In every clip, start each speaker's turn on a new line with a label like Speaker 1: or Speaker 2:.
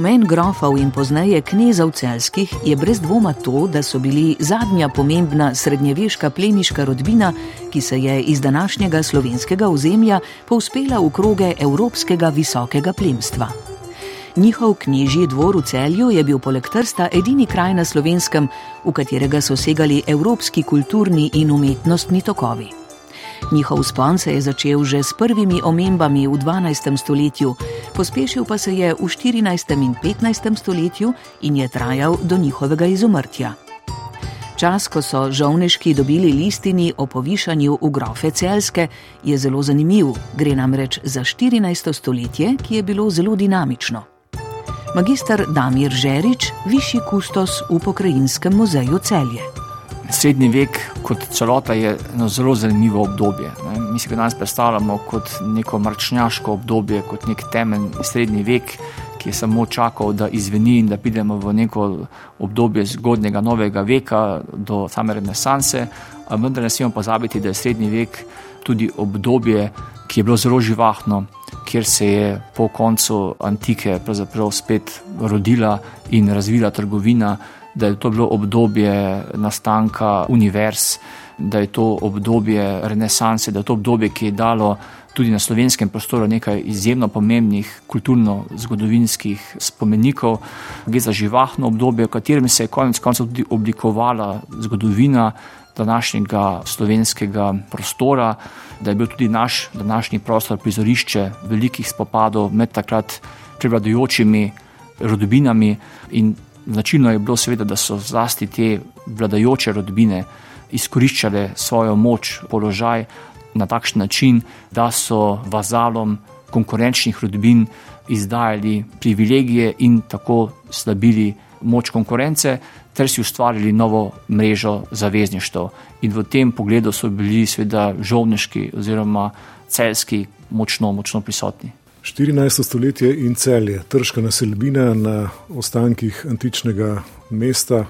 Speaker 1: Pomen grofov in pozneje knezov celskih je brez dvoma to, da so bili zadnja pomembna srednjeveška plemiška rodbina, ki se je iz današnjega slovenskega ozemlja povzpela v kroge evropskega visokega plemstva. Njihov knjižji dvor v celju je bil poleg Trsta edini kraj na slovenskem, v katerega so segali evropski kulturni in umetnostni tokovi. Njihov spon se je začel že s prvimi omembami v 12. stoletju, pospešil pa se je v 14. in 15. stoletju in je trajal do njihovega izumrtja. Čas, ko so žovneški dobili listini o povišanju v grofe celske, je zelo zanimiv. Gre namreč za 14. stoletje, ki je bilo zelo dinamično. Magistr Damir Žerič, višji kustos v pokrajinskem muzeju celje.
Speaker 2: Srednji vek kot celota je eno zelo zanimivo obdobje. Ne. Mi si ga danes predstavljamo kot neko mračnjaško obdobje, kot nek temen srednji vek, ki je samo čakal, da izveni in da pridemo v neko obdobje zgodnega novega veka do same renesanse. Vendar ne smemo pozabiti, da je srednji vek tudi obdobje, ki je bilo zelo živahno, kjer se je po koncu antike spet rodila in razvila trgovina da je to bilo obdobje nastanka univerz, da je to obdobje renesanse, da je to obdobje, ki je dalo tudi na slovenskem prostoru nekaj izjemno pomembnih kulturno-zgodovinskih spomenikov. Gre za živahno obdobje, v katerem se je konec koncev tudi oblikovala zgodovina današnjega slovenskega prostora, da je bil tudi naš današnji prostor prizorišče velikih spopadov med takrat prevladujočimi rodbinami in Značilno je bilo, seveda, da so zlasti te vladajoče rodbine izkoriščale svojo moč, položaj na takšen način, da so vazalom konkurenčnih rodbin izdajali privilegije in tako slabili moč konkurence, ter si ustvarili novo mrežo zavezništva. In v tem pogledu so bili, seveda, žovneški oziroma celski močno, močno prisotni.
Speaker 3: 14. stoletje in celje, trška naselbina na ostankih antičnega mesta.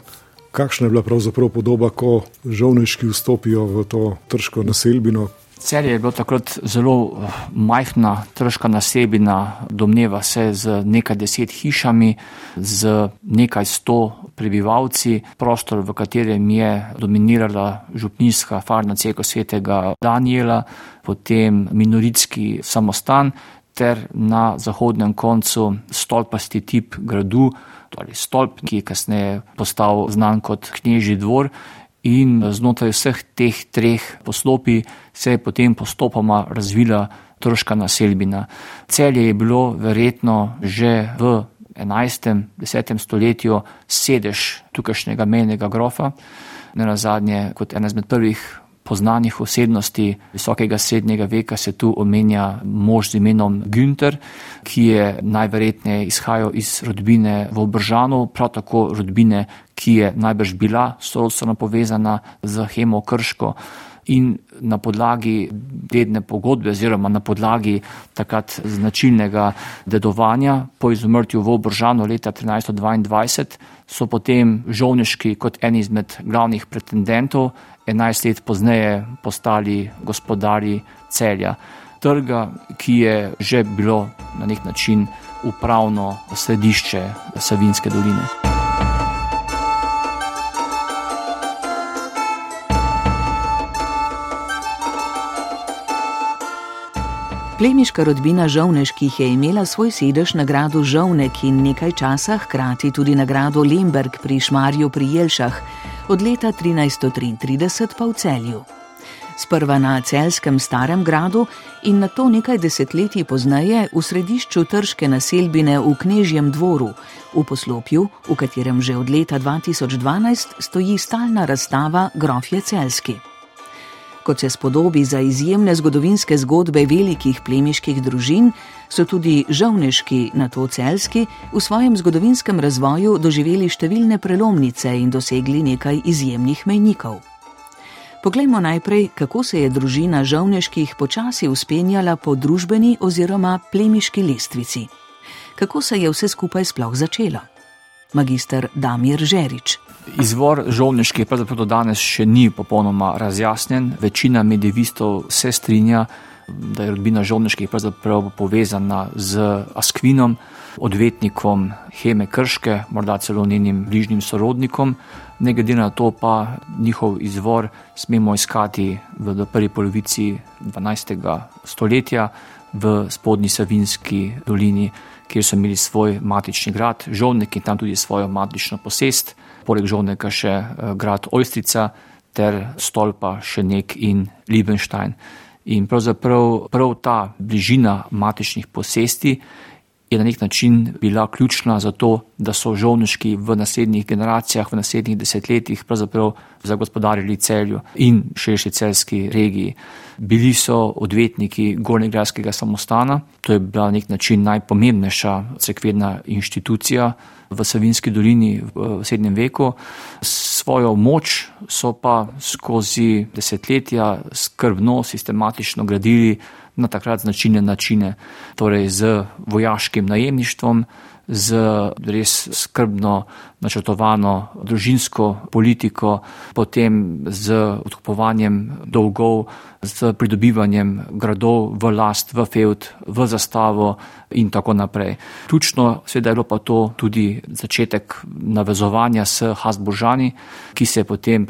Speaker 3: Kakšna je bila pravzaprav podoba, ko žovniški vstopijo v to trško naselbino?
Speaker 2: Celje je bilo takrat zelo eh, majhna, trška naselbina, domneva se z nekaj deset hišami, z nekaj sto prebivalci, prostor, v katerem je dominirala župnijska farna ceko svetega Daniela, potem minoritski samostan ter na zahodnem koncu stolpasti tip gradu, torej stolp, ki je kasneje postal znan kot Knežji dvor. In znotraj vseh teh treh poslopij se je potem postopoma razvila troška naselbina. Celje je bilo verjetno že v 11. 10. stoletju sedež tukajšnjega menjega grofa, ne na zadnje kot ena izmed prvih poznanih osebnosti visokega srednjega veka se tu omenja mož z imenom Günther, ki je najverjetneje izhajal iz rodbine v Obržanu, prav tako rodbine, ki je najbrž bila sorodstveno povezana z Hemo Krško. In na podlagi dedne pogodbe, oziroma na podlagi takrat značilnega dedovanja po izumrtju v Obržanu leta 1322, so potem žovniški kot en izmed glavnih pretendentov 11 let pozneje postali gospodari celja, trga, ki je že bilo na nek način upravno središče Savinske doline.
Speaker 1: Plemiška rodbina Žovneških je imela svoj sedež na gradu Žovnek in nekaj časa hkrati tudi na gradu Lemberg pri Šmarju pri Jelšah, od leta 1333 pa v celju. Sprva na celskem starem gradu in na to nekaj desetletij pozneje v središču trške naselbine v Knežjem dvoru, v poslopju, v katerem že od leta 2012 stoji stalna razstava Grofje Celski. Kot se spodobi za izjemne zgodovinske zgodbe velikih plemiških družin, so tudi žovneški, na to celski, v svojem zgodovinskem razvoju doživeli številne prelomnice in dosegli nekaj izjemnih mejnikov. Poglejmo najprej, kako se je družina žovneških počasi uspenjala po družbeni oziroma plemiški lestvici. Kako se je vse skupaj sploh začelo? Magister Damir Žerič.
Speaker 2: Izvor žovniških pravzaprav do danes še ni popolnoma razjasnjen. Večina medivistov se strinja, da je rodbina Žovneških pravzaprav povezana z Askvinom, odvetnikom Heme Krške, morda celo njenim bližnjim sorodnikom. Ne glede na to, pa njihov izvor smemo iskati v prvi polovici 12. stoletja v spodnji Savinski dolini, kjer so imeli svoj matični grad, Žovnek in tam tudi svojo matično posest, poleg Žovneka še eh, grad Ojstrica ter stolpa še nek in Liebenstein. In pravzaprav prav ta bližina matičnih posesti je na nek način bila ključna za to, da so žovniški v naslednjih generacijah, v naslednjih desetletjih pravzaprav zagospodarili celju in širši celski regiji. Bili so odvetniki Gornjegradskega samostana, to je bila na nek način najpomembnejša cerkvena inštitucija v Savinski dolini v srednjem veku. Svojo moč so pa skozi desetletja skrbno, sistematično gradili na takrat značilne načine, torej z vojaškim najemništvom, z res skrbno načrtovano družinsko politiko, potem z odkupovanjem dolgov, z pridobivanjem gradov v last, v feud, v zastavo in tako naprej. Ključno seveda je bilo pa to tudi začetek navezovanja s Hasburžani, ki se je potem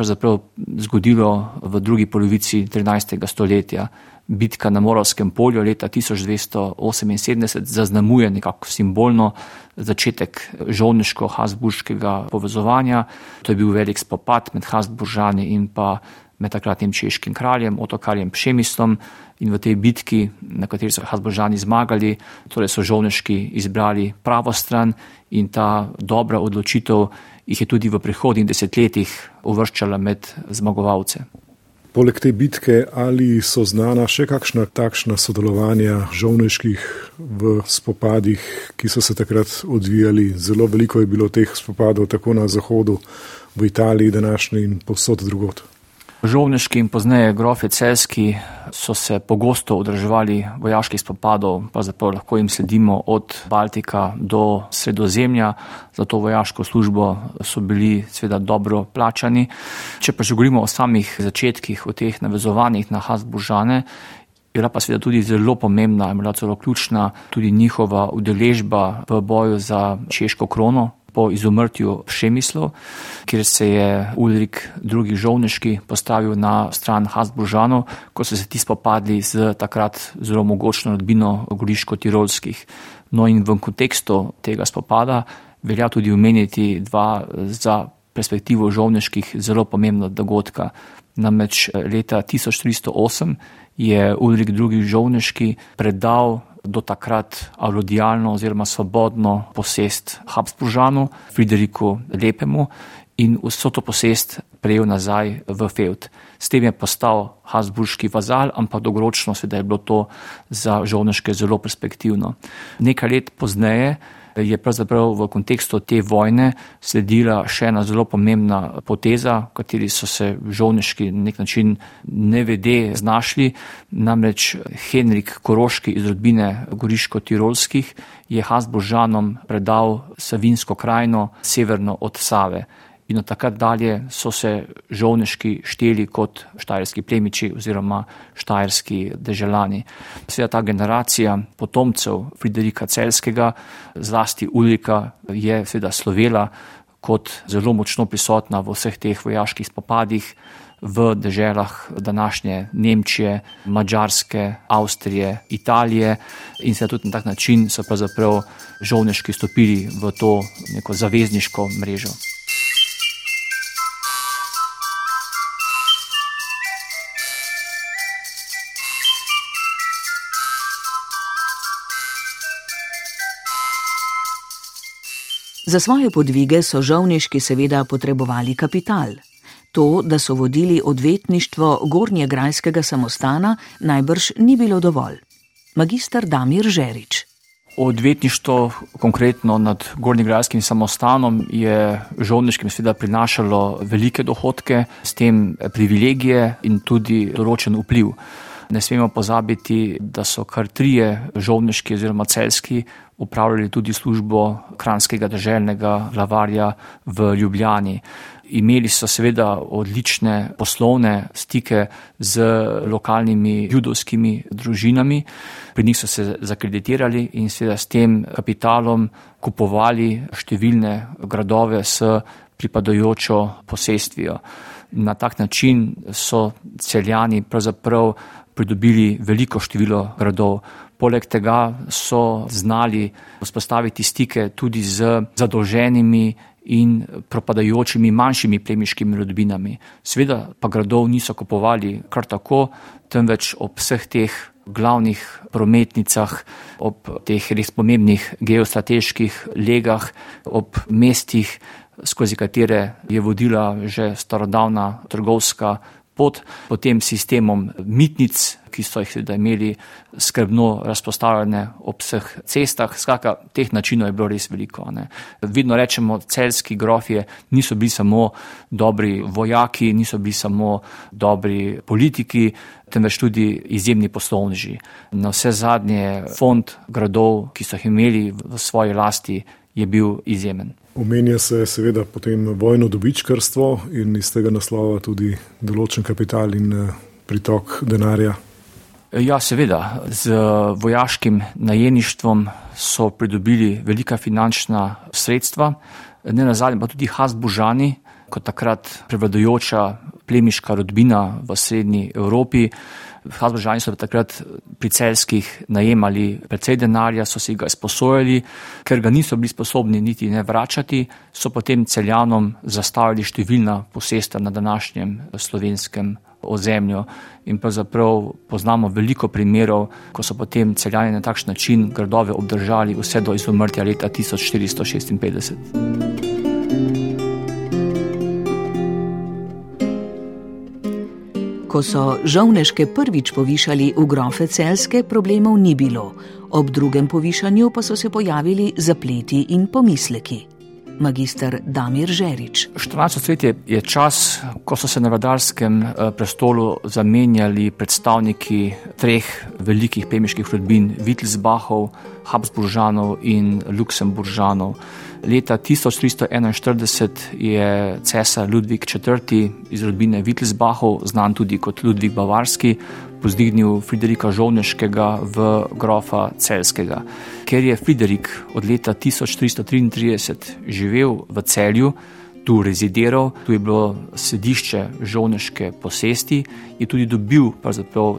Speaker 2: zgodilo v drugi polovici 13. stoletja bitka na Moravskem polju leta 1278 zaznamuje nekako simbolno začetek žovniško-hasburškega povezovanja. To je bil velik spopad med Hasburžani in pa med takratnim češkim kraljem, otokarjem Pšemistom. In v tej bitki, na kateri so Hasburžani zmagali, torej so žovniški izbrali pravo stran in ta dobra odločitev jih je tudi v prihodnjih desetletjih uvrščala med zmagovalce.
Speaker 3: Poleg te bitke, ali so znana še kakšna takšna sodelovanja žovniških v spopadih, ki so se takrat odvijali? Zelo veliko je bilo teh spopadov, tako na zahodu, v Italiji, današnji in posod drugot.
Speaker 2: Žovniški in pozneje grofi celski so se pogosto odraževali vojaških spopadov, pravzaprav lahko jim sledimo od Baltika do Sredozemlja, za to vojaško službo so bili seveda dobro plačani. Če pa že govorimo o samih začetkih, o teh navezovanjih na Hasburžane, je bila pa seveda tudi zelo pomembna in bila celo ključna tudi njihova udeležba v boju za češko krono, po izumrtju Šemislov, kjer se je Ulrik II. Žovneški postavil na stran Hasburžanov, ko so se ti spopadli z takrat zelo mogočno rodbino Goriško-Tirolskih. No in v kontekstu tega spopada velja tudi omeniti dva za perspektivo žovneških zelo pomembna dogodka. Namreč leta 1308 je Ulrik II. Žovneški predal do takrat aurodijalno oziroma svobodno posest Habsburžanu, Frideriku Lepemu in vso to posest prejel nazaj v Feud. S tem je postal Habsburški vazal, ampak dolgoročno se da je bilo to za žovneške zelo perspektivno. Nekaj let pozneje je pravzaprav v kontekstu te vojne sledila še ena zelo pomembna poteza, v kateri so se žovniški na nek način nevede znašli. Namreč Henrik Koroški iz rodbine Goriško-Tirolskih je Hasbožanom predal Savinsko krajino severno od Save in od takrat dalje so se žovniški šteli kot štajerski plemiči oziroma štajerski deželani. Sveda ta generacija potomcev Friderika Celskega, zlasti Ulrika, je seveda slovela kot zelo močno prisotna v vseh teh vojaških spopadih v deželah današnje Nemčije, Mačarske, Avstrije, Italije in se tudi na tak način so pravzaprav žovniški stopili v to neko zavezniško mrežo.
Speaker 1: Za svoje podvige so žovniški seveda potrebovali kapital. To, da so vodili odvetništvo Gornjegrajskega samostana, najbrž ni bilo dovolj. Magistr Damir Žerič.
Speaker 2: Odvetništvo, konkretno nad Gornjegrajskim samostanom, je žovniškim seveda prinašalo velike dohodke, s tem privilegije in tudi določen vpliv. Ne smemo pozabiti, da so kar trije žovneški oziroma celski upravljali tudi službo kranskega državnega glavarja v Ljubljani. Imeli so seveda odlične poslovne stike z lokalnimi judovskimi družinami, pri njih so se zakreditirali in seveda s tem kapitalom kupovali številne gradove s pripadajočo posestvijo. Na tak način so celjani pravzaprav pridobili veliko število gradov. Poleg tega so znali vzpostaviti stike tudi z zadolženimi in propadajočimi manjšimi plemiškimi rodbinami. Sveda pa gradov niso kupovali kar tako, temveč ob vseh teh glavnih prometnicah, ob teh res pomembnih geostrateških legah, ob mestih, skozi katere je vodila že starodavna trgovska pot, potem sistemom mitnic, ki so jih sedaj imeli skrbno razpostavljene ob vseh cestah. Skratka, teh načinov je bilo res veliko. Ne. Vidno rečemo, celski grofje niso bili samo dobri vojaki, niso bili samo dobri politiki, temveč tudi izjemni poslovneži. Na vse zadnje fond gradov, ki so jih imeli v svoji lasti, je bil izjemen.
Speaker 3: Omenja se seveda potem vojno dobičkarstvo in iz tega naslova tudi določen kapital in eh, pritok denarja.
Speaker 2: Ja, seveda, z vojaškim najeništvom so pridobili velika finančna sredstva, ne nazadnje pa tudi Hasbužani, kot takrat prevladujoča plemiška rodbina v srednji Evropi. Habsburžani so takrat pri celskih najemali precej denarja, so si ga izposojali, ker ga niso bili sposobni niti ne vračati, so potem celjanom zastavili številna posesta na današnjem slovenskem ozemlju. In pravzaprav poznamo veliko primerov, ko so potem celjani na takšen način gradove obdržali vse do izumrtja leta 1456.
Speaker 1: Ko so žovneške prvič povišali v grofe celske, problemov ni bilo, ob drugem povišanju pa so se pojavili zapleti in pomisleki. Magistr Damir Žerič.
Speaker 2: 14. stoletje je čas, ko so se na vladarskem eh, prestolu zamenjali predstavniki treh velikih pemiških rodbin: Wittelsbachov, Habsburžanov in Luksemburžanov. Leta 1341 je cesar Ludvik IV. iz rodbine Wittelsbachov, znan tudi kot Ludvik Bavarski, pozdignil Friderika Žovneškega v grofa Celskega. Ker je Friderik od leta 1333 živel v celju, tu rezidiral, tu je bilo sedišče žovneške posesti, je tudi dobil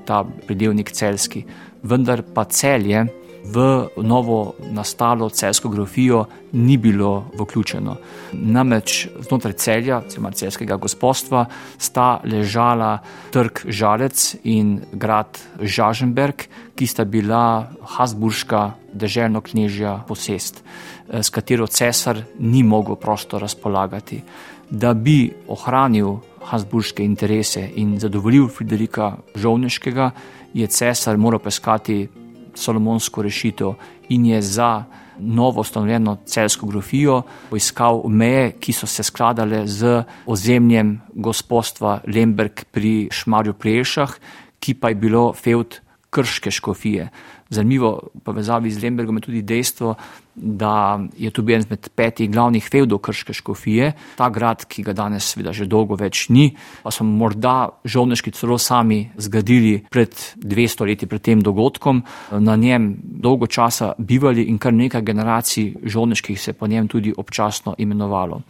Speaker 2: ta predelnik celski. Vendar pa celje v novo nastalo celsko grofijo ni bilo vključeno. Namreč znotraj celja, oziroma celskega gospodstva, sta ležala trg Žalec in grad Žaženberg, ki sta bila Hasburška državno knježja posest, s katero cesar ni mogel prosto razpolagati. Da bi ohranil Hasburške interese in zadovoljil Friderika Žovneškega, je cesar moral poiskati solomonsko rešitev in je za novo ustanovljeno celsko grofijo poiskal meje, ki so se skladale z ozemljem gospodstva Lemberg pri Šmarju Prejšah, ki pa je bilo feud krške škofije. Zanimivo povezavi z Lembergom je tudi dejstvo, da je tu bil en izmed petih glavnih feudov krške škofije. Ta grad, ki ga danes seveda že dolgo več ni, pa so morda žovneški celo sami zgradili pred 200 leti pred tem dogodkom. Na njem dolgo časa bivali in kar nekaj generacij žovneških se po njem tudi občasno imenovalo.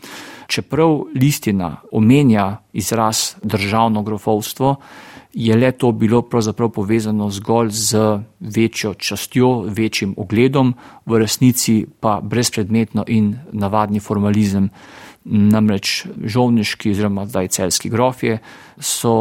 Speaker 2: Čeprav listina omenja izraz državno grofovstvo, je le to bilo pravzaprav povezano zgolj z večjo častjo, večjim ogledom, v resnici pa brezpredmetno in navadni formalizem. Namreč žovniški oziroma zdaj celski grofje so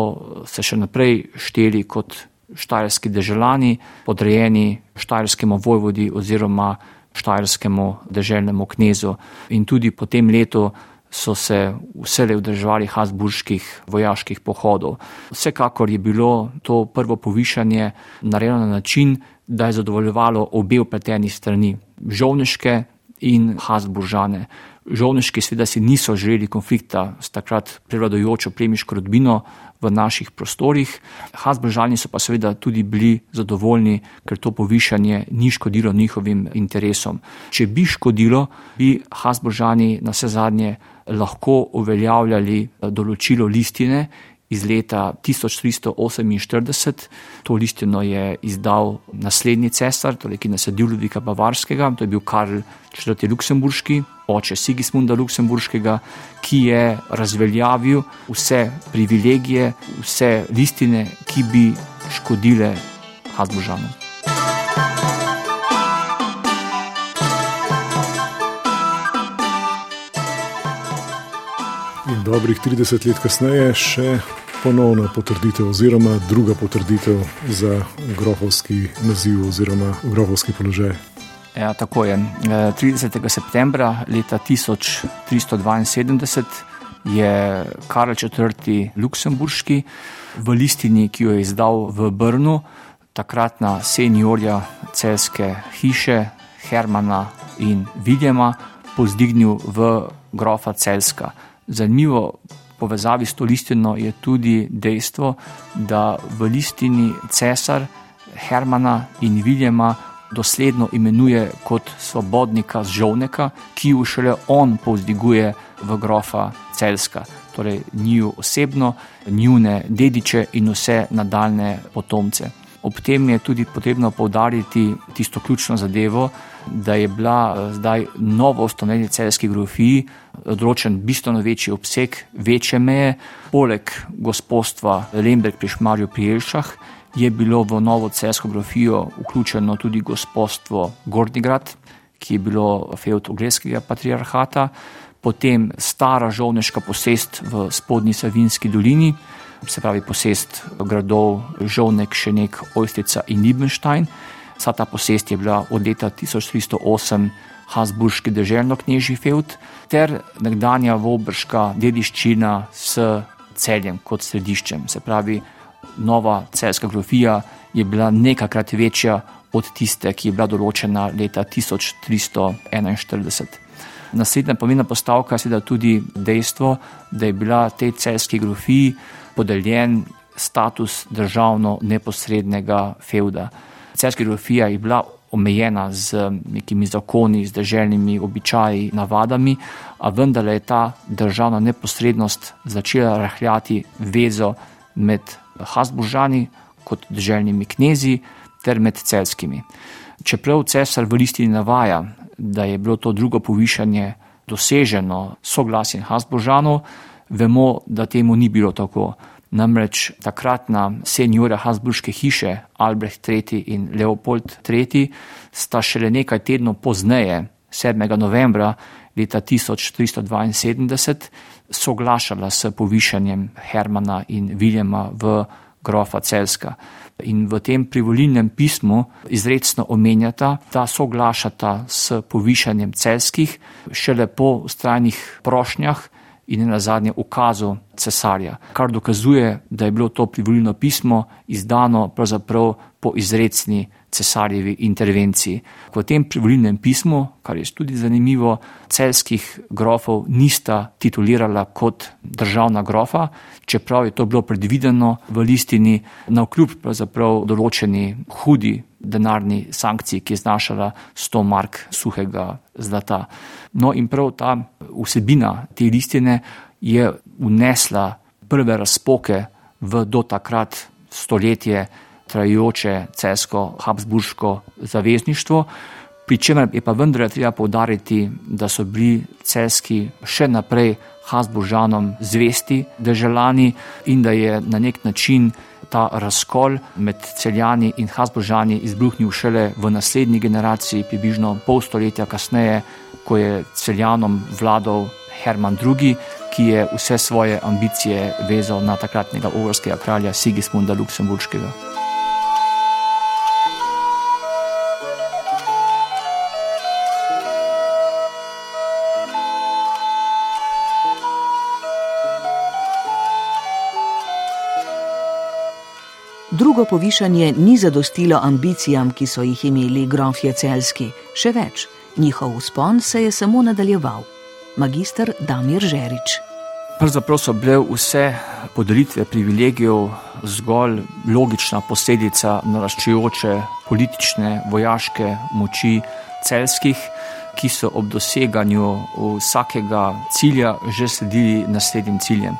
Speaker 2: se še naprej šteli kot štajerski državljani, podrejeni štajerskemu vojvodi oziroma štajerskemu državnemu knezu. In tudi po tem letu so se vselej vdrževali Habsburških vojaških pohodov. Vsekakor je bilo to prvo povišanje narejeno na način, da je zadovoljevalo obe upleteni strani, žovneške in Habsburžane. Žovneški seveda si niso želeli konflikta s takrat prevladojočo plemiško rodbino v naših prostorih. Hasbržani so pa seveda tudi bili zadovoljni, ker to povišanje ni škodilo njihovim interesom. Če bi škodilo, bi Hasbržani na vse zadnje lahko uveljavljali določilo listine, iz leta 1348. To listino je izdal naslednji cesar, torej ki nasedil Ludvika Bavarskega, to je bil Karl IV. Luksemburški, oče Sigismunda Luksemburškega, ki je razveljavil vse privilegije, vse listine, ki bi škodile Habsburžanom.
Speaker 3: In dobrih 30 let kasneje še ponovna potrditev, oziroma druga potrditev za grofovski naziv oziroma grofovski položaj.
Speaker 2: Ja, tako je. 30. E, septembra leta 1372 je Karl IV. Luksemburški v listini, ki jo je izdal v Brnu, takratna seniorja celske hiše Hermana in Viljema, pozdignil v grofa Celska. Zanimivo povezavi s to listino je tudi dejstvo, da v listini cesar Hermana in Viljema dosledno imenuje kot svobodnika z žovneka, ki jo šele on povzdiguje v grofa celska, torej njiju osebno, njune dediče in vse nadaljne potomce. Ob tem je tudi potrebno povdariti tisto ključno zadevo, da je bila eh, zdaj novo ustanovljeni celski grofiji odročen bistveno večji obseg, večje meje. Poleg gospodstva Lemberg pri Šmarju pri Jelšah je bilo v novo celsko grofijo vključeno tudi gospodstvo Gordigrad, ki je bilo feud Ogleskega patriarhata, potem stara žovneška posest v spodnji Savinski dolini, se pravi posest gradov Žovnek, Šenek, Ojstica in Liebenstein. Vsa ta posest je bila od leta 1308 Habsburški državno knježji feud ter nekdanja Vobrška dediščina s celjem kot središčem. Se pravi, nova celska grofija je bila nekajkrat večja od tiste, ki je bila določena leta 1341. Naslednja pomembna postavka je tudi dejstvo, da je bila tej celski grofiji podeljen status državno neposrednega feuda. Celska grofija je bila omejena z nekimi zakoni, z državnimi običaji, navadami, a vendar je ta državna neposrednost začela rahljati vezo med Hasburžani kot državnimi knezi ter med celskimi. Čeprav cesar v listini navaja, da je bilo to drugo povišanje doseženo soglasjem Hasburžanov, vemo, da temu ni bilo tako. Namreč takratna senjora Habsburške hiše Albrecht III. in Leopold III. sta šele nekaj tednov pozneje, 7. novembra leta 1372, soglašala s povišanjem Hermana in Viljema v grofa Celska. In v tem privolilnem pismu izredno omenjata, da soglašata s povišanjem celskih šele po ustrajnih prošnjah in na zadnje ukazu cesarja, kar dokazuje, da je bilo to privolilno pismo izdano pravzaprav po izredni cesarjevi intervenciji. V tem privolilnem pismu, kar je tudi zanimivo, celskih grofov nista titulirala kot državna grofa, čeprav je to bilo predvideno v listini na vkljub pravzaprav določeni hudi denarni sankciji, ki je znašala 100 mark suhega zlata. No in prav ta vsebina te listine je unesla prve razpoke v do takrat stoletje trajajoče cesko-habsburško zavezništvo, pri čemer je pa vendar treba povdariti, da so bili ceski še naprej Habsburžanom zvesti državljani in da je na nek način ta razkol med celjani in Habsburžani izbruhnil šele v naslednji generaciji, približno pol stoletja kasneje, ko je celjanom vladal Herman II., ki je vse svoje ambicije vezal na takratnega ogrskega kralja Sigismunda Luksemburškega.
Speaker 1: Drugo povišanje ni zadostilo ambicijam, ki so jih imeli grofje celski, še več, njihov uspon se je samo nadaljeval. magistr Damir Žerič.
Speaker 2: Pravzaprav so bile vse podelitve privilegijev zgolj logična posledica naraščajoče politične, vojaške moči celskih, ki so ob doseganju vsakega cilja že sledili naslednjim ciljem.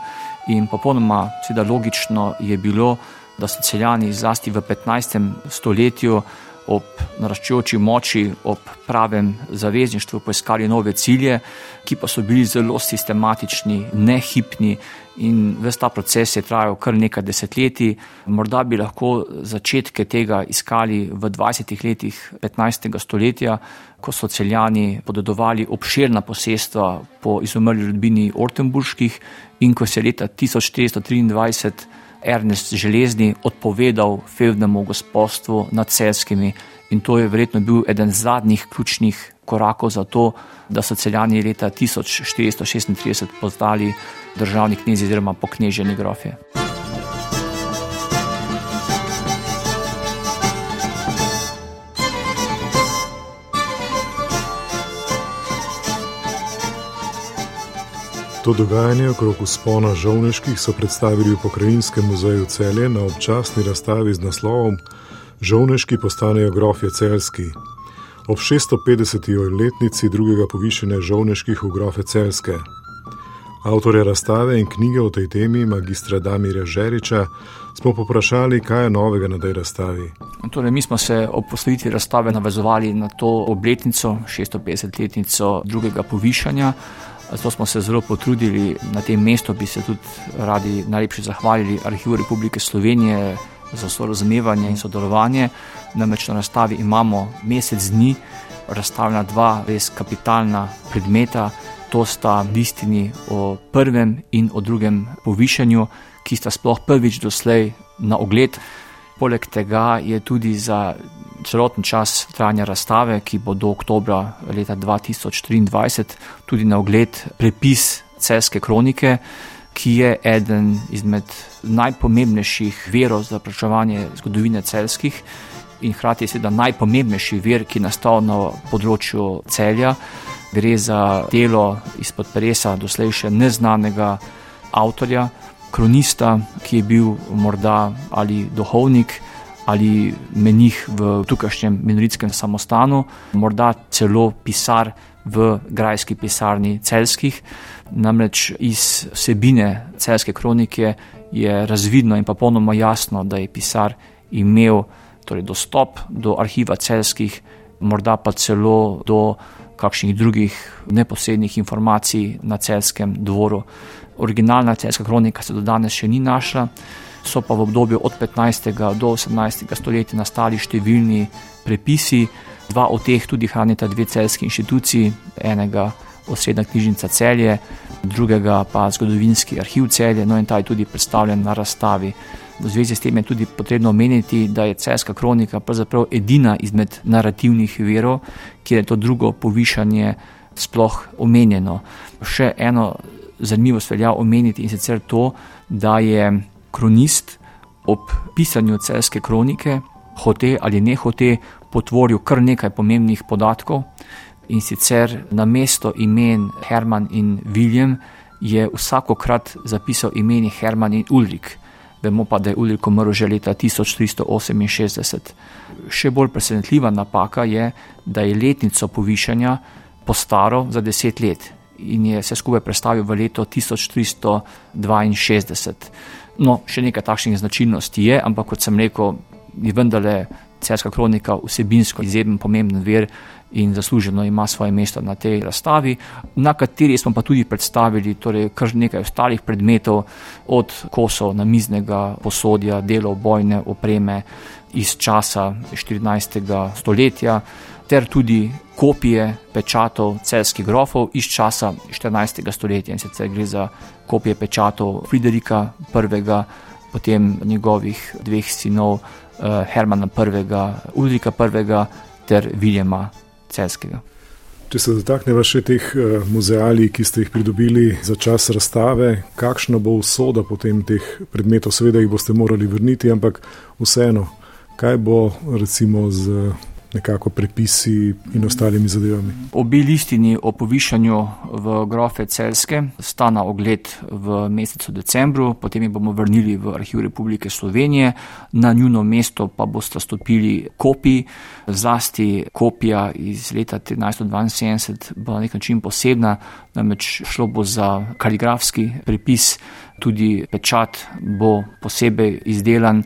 Speaker 2: In popolnoma logično je bilo, da so celjani zlasti v 15. stoletju ob naraščajoči moči, ob pravem zavezništvu poiskali nove cilje, ki pa so bili zelo sistematični, nehipni in ves ta proces je trajal kar nekaj desetletij. Morda bi lahko začetke tega iskali v 20. letih 15. stoletja, ko so celjani podedovali obširna posestva po izumrli rodbini Ortenburških in ko se je leta 1423 Ernest Železni odpovedal fevdnemu gospodstvu nad celskimi in to je verjetno bil eden zadnjih ključnih korakov za to, da so celjani leta 1436 postali državni knjezi oziroma pokneženi grofje.
Speaker 3: To dogajanje okrog uspona žovneških so predstavili v Pokrajinskem muzeju Celje na občasni razstavi z naslovom Žovneški postanejo grofje celski. Ob 650. letnici drugega povišanja žovneških v grofe celske. Avtorja razstave in knjige o tej temi, magistra Damira Žeriča, smo poprašali, kaj je novega na tej razstavi.
Speaker 2: Torej, mi smo se ob postavitvi razstave navezovali na to obletnico, 650-letnico drugega povišanja. Zato smo se zelo potrudili na tem mestu, bi se tudi radi najlepše zahvalili Arhivu Republike Slovenije za sorazumevanje in sodelovanje. Namreč na razstavi imamo mesec dni, razstavljena dva res kapitalna predmeta, to sta listini o prvem in o drugem povišanju, ki sta sploh prvič doslej na ogled. Poleg tega je tudi za celoten čas trajanja razstave, ki bo do oktobra leta 2023, tudi na ogled prepis Celske kronike, ki je eden izmed najpomembnejših verov za prečevanje zgodovine celskih in hkrati je seveda najpomembnejši ver, ki je nastal na področju celja. Gre za delo izpod presa doslej še neznanega avtorja, kronista, ki je bil morda ali duhovnik ali menih v tukajšnjem minoritskem samostanu, morda celo pisar v grajski pisarni celskih. Namreč iz vsebine celske kronike je razvidno in pa ponoma jasno, da je pisar imel torej, dostop do arhiva celskih, morda pa celo do kakšnih drugih neposrednih informacij na celskem dvoru. Originalna celska kronika se do danes še ni našla so pa v obdobju od 15. do 18. stoletja nastali številni prepisi, dva od teh tudi hranita dve celski inštituciji, enega osrednja knjižnica celje, drugega pa zgodovinski arhiv celje, no in ta je tudi predstavljen na razstavi. V zvezi s tem je tudi potrebno omeniti, da je celska kronika pravzaprav edina izmed narativnih verov, kjer je to drugo povišanje sploh omenjeno. Še eno zanimivost velja omeniti in sicer to, da je kronist ob pisanju celske kronike, hote ali ne hote, potvoril kar nekaj pomembnih podatkov in sicer na mesto imen Herman in William je vsakokrat zapisal imeni Herman in Ulrik. Vemo pa, da je Ulrik umrl že leta 1368. Še bolj presenetljiva napaka je, da je letnico povišanja postaral za deset let in je vse skupaj predstavil v leto 1362. No, še nekaj takšnih značilnosti je, ampak kot sem rekel, je vendarle celska kronika vsebinsko izjemen pomemben ver in zasluženo ima svoje mesto na tej razstavi, na kateri smo pa tudi predstavili torej, kar nekaj ostalih predmetov, od kosov namiznega posodja, delov bojne opreme iz časa 14. stoletja, ter tudi kopije pečatov celskih grofov iz časa 14. stoletja in sicer gre za kopije pečatov Friderika I., potem njegovih dveh sinov eh, Hermana I., Ulrika I. ter Viljema Celskega.
Speaker 3: Če se dotaknemo še teh uh, muzealij, ki ste jih pridobili za čas razstave, kakšna bo usoda potem teh predmetov, seveda jih boste morali vrniti, ampak vseeno, kaj bo recimo z nekako prepisi in ostalimi zadevami.
Speaker 2: Obi listini o povišanju v grofe Celske sta na ogled v mesecu decembru, potem jih bomo vrnili v Arhiv Republike Slovenije, na njuno mesto pa boste stopili kopiji, zlasti kopija iz leta 1972 bo na nek način posebna, namreč šlo bo za kaligrafski prepis, tudi pečat bo posebej izdelan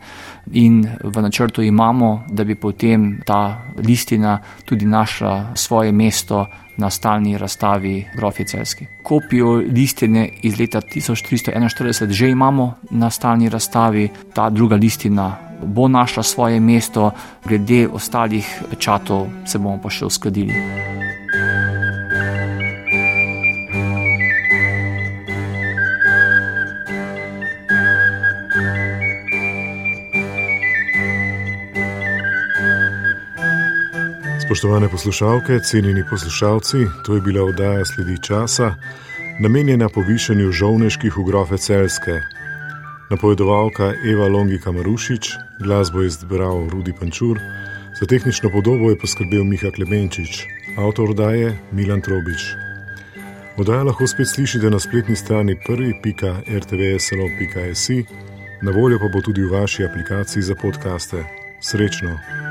Speaker 2: in v načrtu imamo, da bi potem ta listina tudi našla svoje mesto na stalni razstavi Grofi Celski. Kopijo listine iz leta 1341 že imamo na stalni razstavi, ta druga listina bo našla svoje mesto, glede ostalih pečatov se bomo pa še uskladili.
Speaker 3: Spoštovane poslušalke, cenjeni poslušalci, to je bila oddaja Sledi časa, namenjena povišanju žovneških ugrofe Celske. Napovedovalka Eva Longika Marušič, glasbo je izbral Rudi Pančur, za tehnično podobo je poskrbel Miha Klemenčič, avtor oddaje Milan Trobič. Oddaja lahko spet slišite na spletni strani prvi.rtvslo.si, na voljo pa bo tudi v vaši aplikaciji za podkaste. Srečno!